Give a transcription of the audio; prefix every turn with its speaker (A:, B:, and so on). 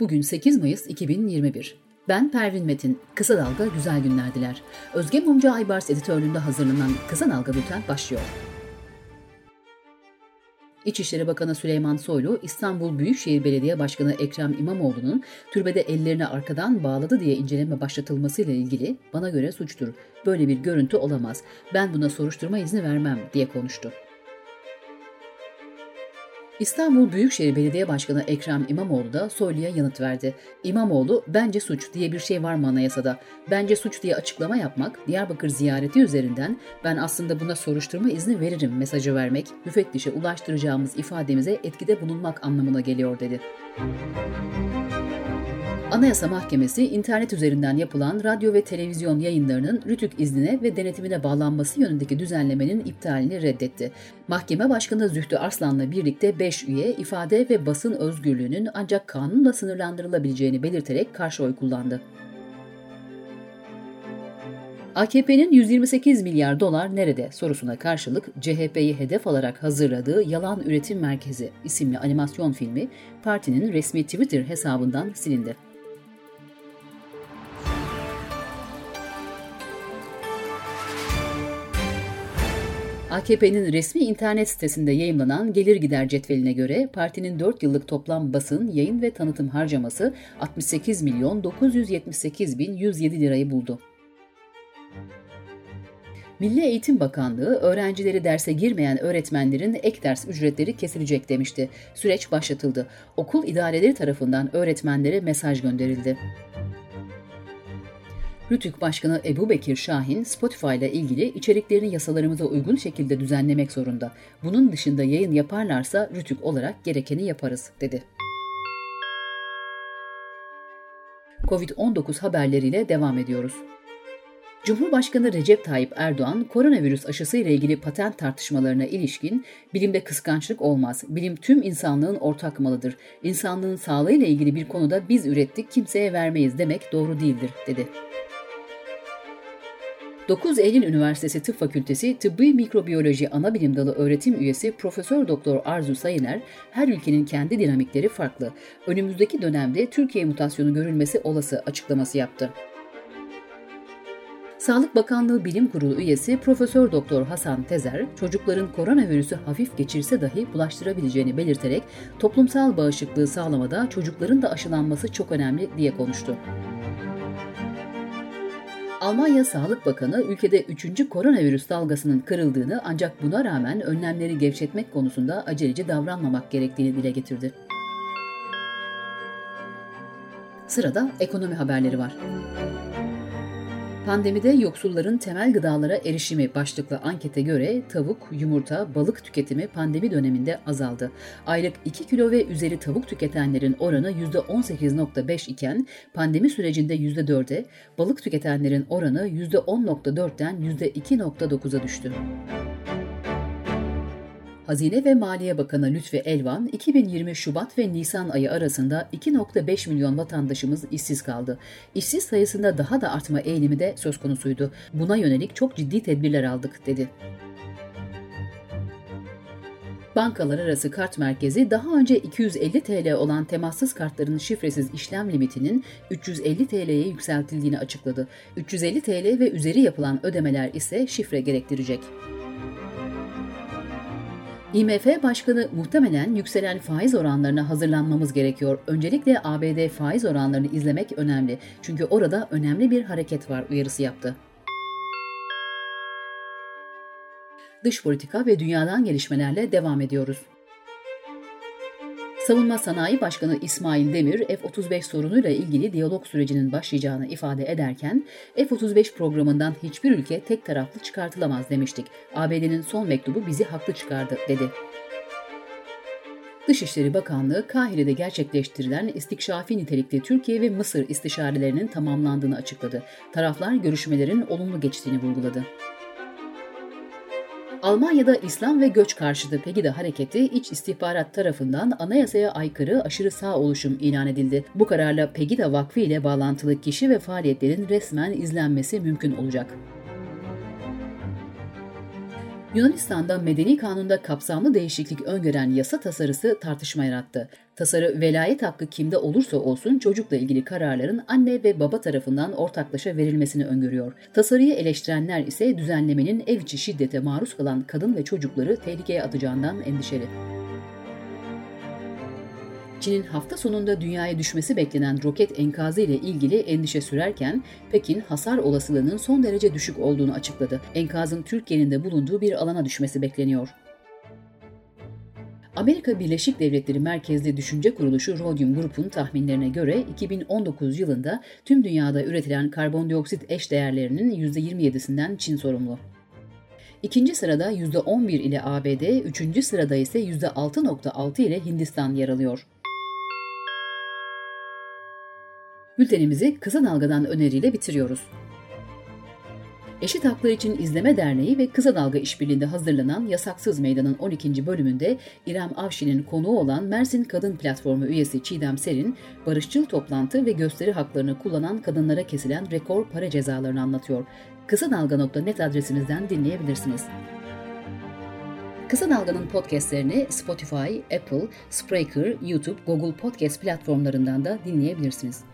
A: Bugün 8 Mayıs 2021. Ben Pervin Metin. Kısa Dalga Güzel Günler diler. Özge Mumcu Aybars editörlüğünde hazırlanan Kısa Dalga Bülten başlıyor. İçişleri Bakanı Süleyman Soylu, İstanbul Büyükşehir Belediye Başkanı Ekrem İmamoğlu'nun türbede ellerini arkadan bağladı diye inceleme başlatılmasıyla ilgili bana göre suçtur. Böyle bir görüntü olamaz. Ben buna soruşturma izni vermem diye konuştu. İstanbul Büyükşehir Belediye Başkanı Ekrem İmamoğlu da Soylu'ya yanıt verdi. İmamoğlu, bence suç diye bir şey var mı anayasada? Bence suç diye açıklama yapmak, Diyarbakır ziyareti üzerinden ben aslında buna soruşturma izni veririm mesajı vermek, müfettişe ulaştıracağımız ifademize etkide bulunmak anlamına geliyor dedi. Anayasa Mahkemesi internet üzerinden yapılan radyo ve televizyon yayınlarının rütük iznine ve denetimine bağlanması yönündeki düzenlemenin iptalini reddetti. Mahkeme Başkanı Zühtü Arslan'la birlikte 5 üye ifade ve basın özgürlüğünün ancak kanunla sınırlandırılabileceğini belirterek karşı oy kullandı. AKP'nin 128 milyar dolar nerede sorusuna karşılık CHP'yi hedef alarak hazırladığı Yalan Üretim Merkezi isimli animasyon filmi partinin resmi Twitter hesabından silindi. AKP'nin resmi internet sitesinde yayımlanan gelir gider cetveline göre partinin 4 yıllık toplam basın, yayın ve tanıtım harcaması 68 milyon 978 bin 107 lirayı buldu. Milli Eğitim Bakanlığı öğrencileri derse girmeyen öğretmenlerin ek ders ücretleri kesilecek demişti. Süreç başlatıldı. Okul idareleri tarafından öğretmenlere mesaj gönderildi. Rütük Başkanı Ebu Bekir Şahin, Spotify ile ilgili içeriklerini yasalarımıza uygun şekilde düzenlemek zorunda. Bunun dışında yayın yaparlarsa Rütük olarak gerekeni yaparız, dedi. Covid-19 haberleriyle devam ediyoruz. Cumhurbaşkanı Recep Tayyip Erdoğan, koronavirüs aşısı ile ilgili patent tartışmalarına ilişkin bilimde kıskançlık olmaz. Bilim tüm insanlığın ortak malıdır. İnsanlığın sağlığı ile ilgili bir konuda biz ürettik, kimseye vermeyiz demek doğru değildir, dedi. 9 Eylül Üniversitesi Tıp Fakültesi Tıbbi Mikrobiyoloji Anabilim Dalı öğretim üyesi Profesör Doktor Arzu Sayıner, her ülkenin kendi dinamikleri farklı. Önümüzdeki dönemde Türkiye mutasyonu görülmesi olası açıklaması yaptı. Sağlık Bakanlığı Bilim Kurulu üyesi Profesör Doktor Hasan Tezer, çocukların koronavirüsü hafif geçirse dahi bulaştırabileceğini belirterek toplumsal bağışıklığı sağlamada çocukların da aşılanması çok önemli diye konuştu. Almanya Sağlık Bakanı ülkede 3. koronavirüs dalgasının kırıldığını ancak buna rağmen önlemleri gevşetmek konusunda aceleci davranmamak gerektiğini dile getirdi. Sırada ekonomi haberleri var. Pandemide yoksulların temel gıdalara erişimi başlıklı ankete göre tavuk, yumurta, balık tüketimi pandemi döneminde azaldı. Aylık 2 kilo ve üzeri tavuk tüketenlerin oranı %18.5 iken pandemi sürecinde %4'e, balık tüketenlerin oranı %10.4'ten %2.9'a düştü. Hazine ve Maliye Bakanı Lütfi Elvan, 2020 Şubat ve Nisan ayı arasında 2.5 milyon vatandaşımız işsiz kaldı. İşsiz sayısında daha da artma eğilimi de söz konusuydu. Buna yönelik çok ciddi tedbirler aldık, dedi. Bankalar arası kart merkezi daha önce 250 TL olan temassız kartların şifresiz işlem limitinin 350 TL'ye yükseltildiğini açıkladı. 350 TL ve üzeri yapılan ödemeler ise şifre gerektirecek. IMF Başkanı muhtemelen yükselen faiz oranlarına hazırlanmamız gerekiyor. Öncelikle ABD faiz oranlarını izlemek önemli. Çünkü orada önemli bir hareket var uyarısı yaptı. Dış politika ve dünyadan gelişmelerle devam ediyoruz. Savunma Sanayi Başkanı İsmail Demir, F-35 sorunuyla ilgili diyalog sürecinin başlayacağını ifade ederken, F-35 programından hiçbir ülke tek taraflı çıkartılamaz demiştik. ABD'nin son mektubu bizi haklı çıkardı, dedi. Dışişleri Bakanlığı, Kahire'de gerçekleştirilen istikşafi nitelikli Türkiye ve Mısır istişarelerinin tamamlandığını açıkladı. Taraflar görüşmelerin olumlu geçtiğini vurguladı. Almanya'da İslam ve göç karşıtı Pegida hareketi iç istihbarat tarafından anayasaya aykırı aşırı sağ oluşum ilan edildi. Bu kararla Pegida Vakfı ile bağlantılı kişi ve faaliyetlerin resmen izlenmesi mümkün olacak. Yunanistan'da medeni kanunda kapsamlı değişiklik öngören yasa tasarısı tartışma yarattı. Tasarı velayet hakkı kimde olursa olsun çocukla ilgili kararların anne ve baba tarafından ortaklaşa verilmesini öngörüyor. Tasarıyı eleştirenler ise düzenlemenin ev içi şiddete maruz kalan kadın ve çocukları tehlikeye atacağından endişeli. Çin'in hafta sonunda dünyaya düşmesi beklenen roket enkazı ile ilgili endişe sürerken Pekin hasar olasılığının son derece düşük olduğunu açıkladı. Enkazın Türkiye'nin de bulunduğu bir alana düşmesi bekleniyor. Amerika Birleşik Devletleri merkezli düşünce kuruluşu Rhodium Group'un tahminlerine göre 2019 yılında tüm dünyada üretilen karbondioksit eş değerlerinin %27'sinden Çin sorumlu. İkinci sırada %11 ile ABD, üçüncü sırada ise %6.6 ile Hindistan yer alıyor. Bültenimizi Kısa Dalga'dan öneriyle bitiriyoruz. Eşit Haklar İçin İzleme Derneği ve Kısa Dalga İşbirliği'nde hazırlanan Yasaksız Meydan'ın 12. bölümünde İrem Avşin'in konuğu olan Mersin Kadın Platformu üyesi Çiğdem Serin, barışçıl toplantı ve gösteri haklarını kullanan kadınlara kesilen rekor para cezalarını anlatıyor. Kısa Dalga.net adresimizden dinleyebilirsiniz. Kısa Dalga'nın podcastlerini Spotify, Apple, Spreaker, YouTube, Google Podcast platformlarından da dinleyebilirsiniz.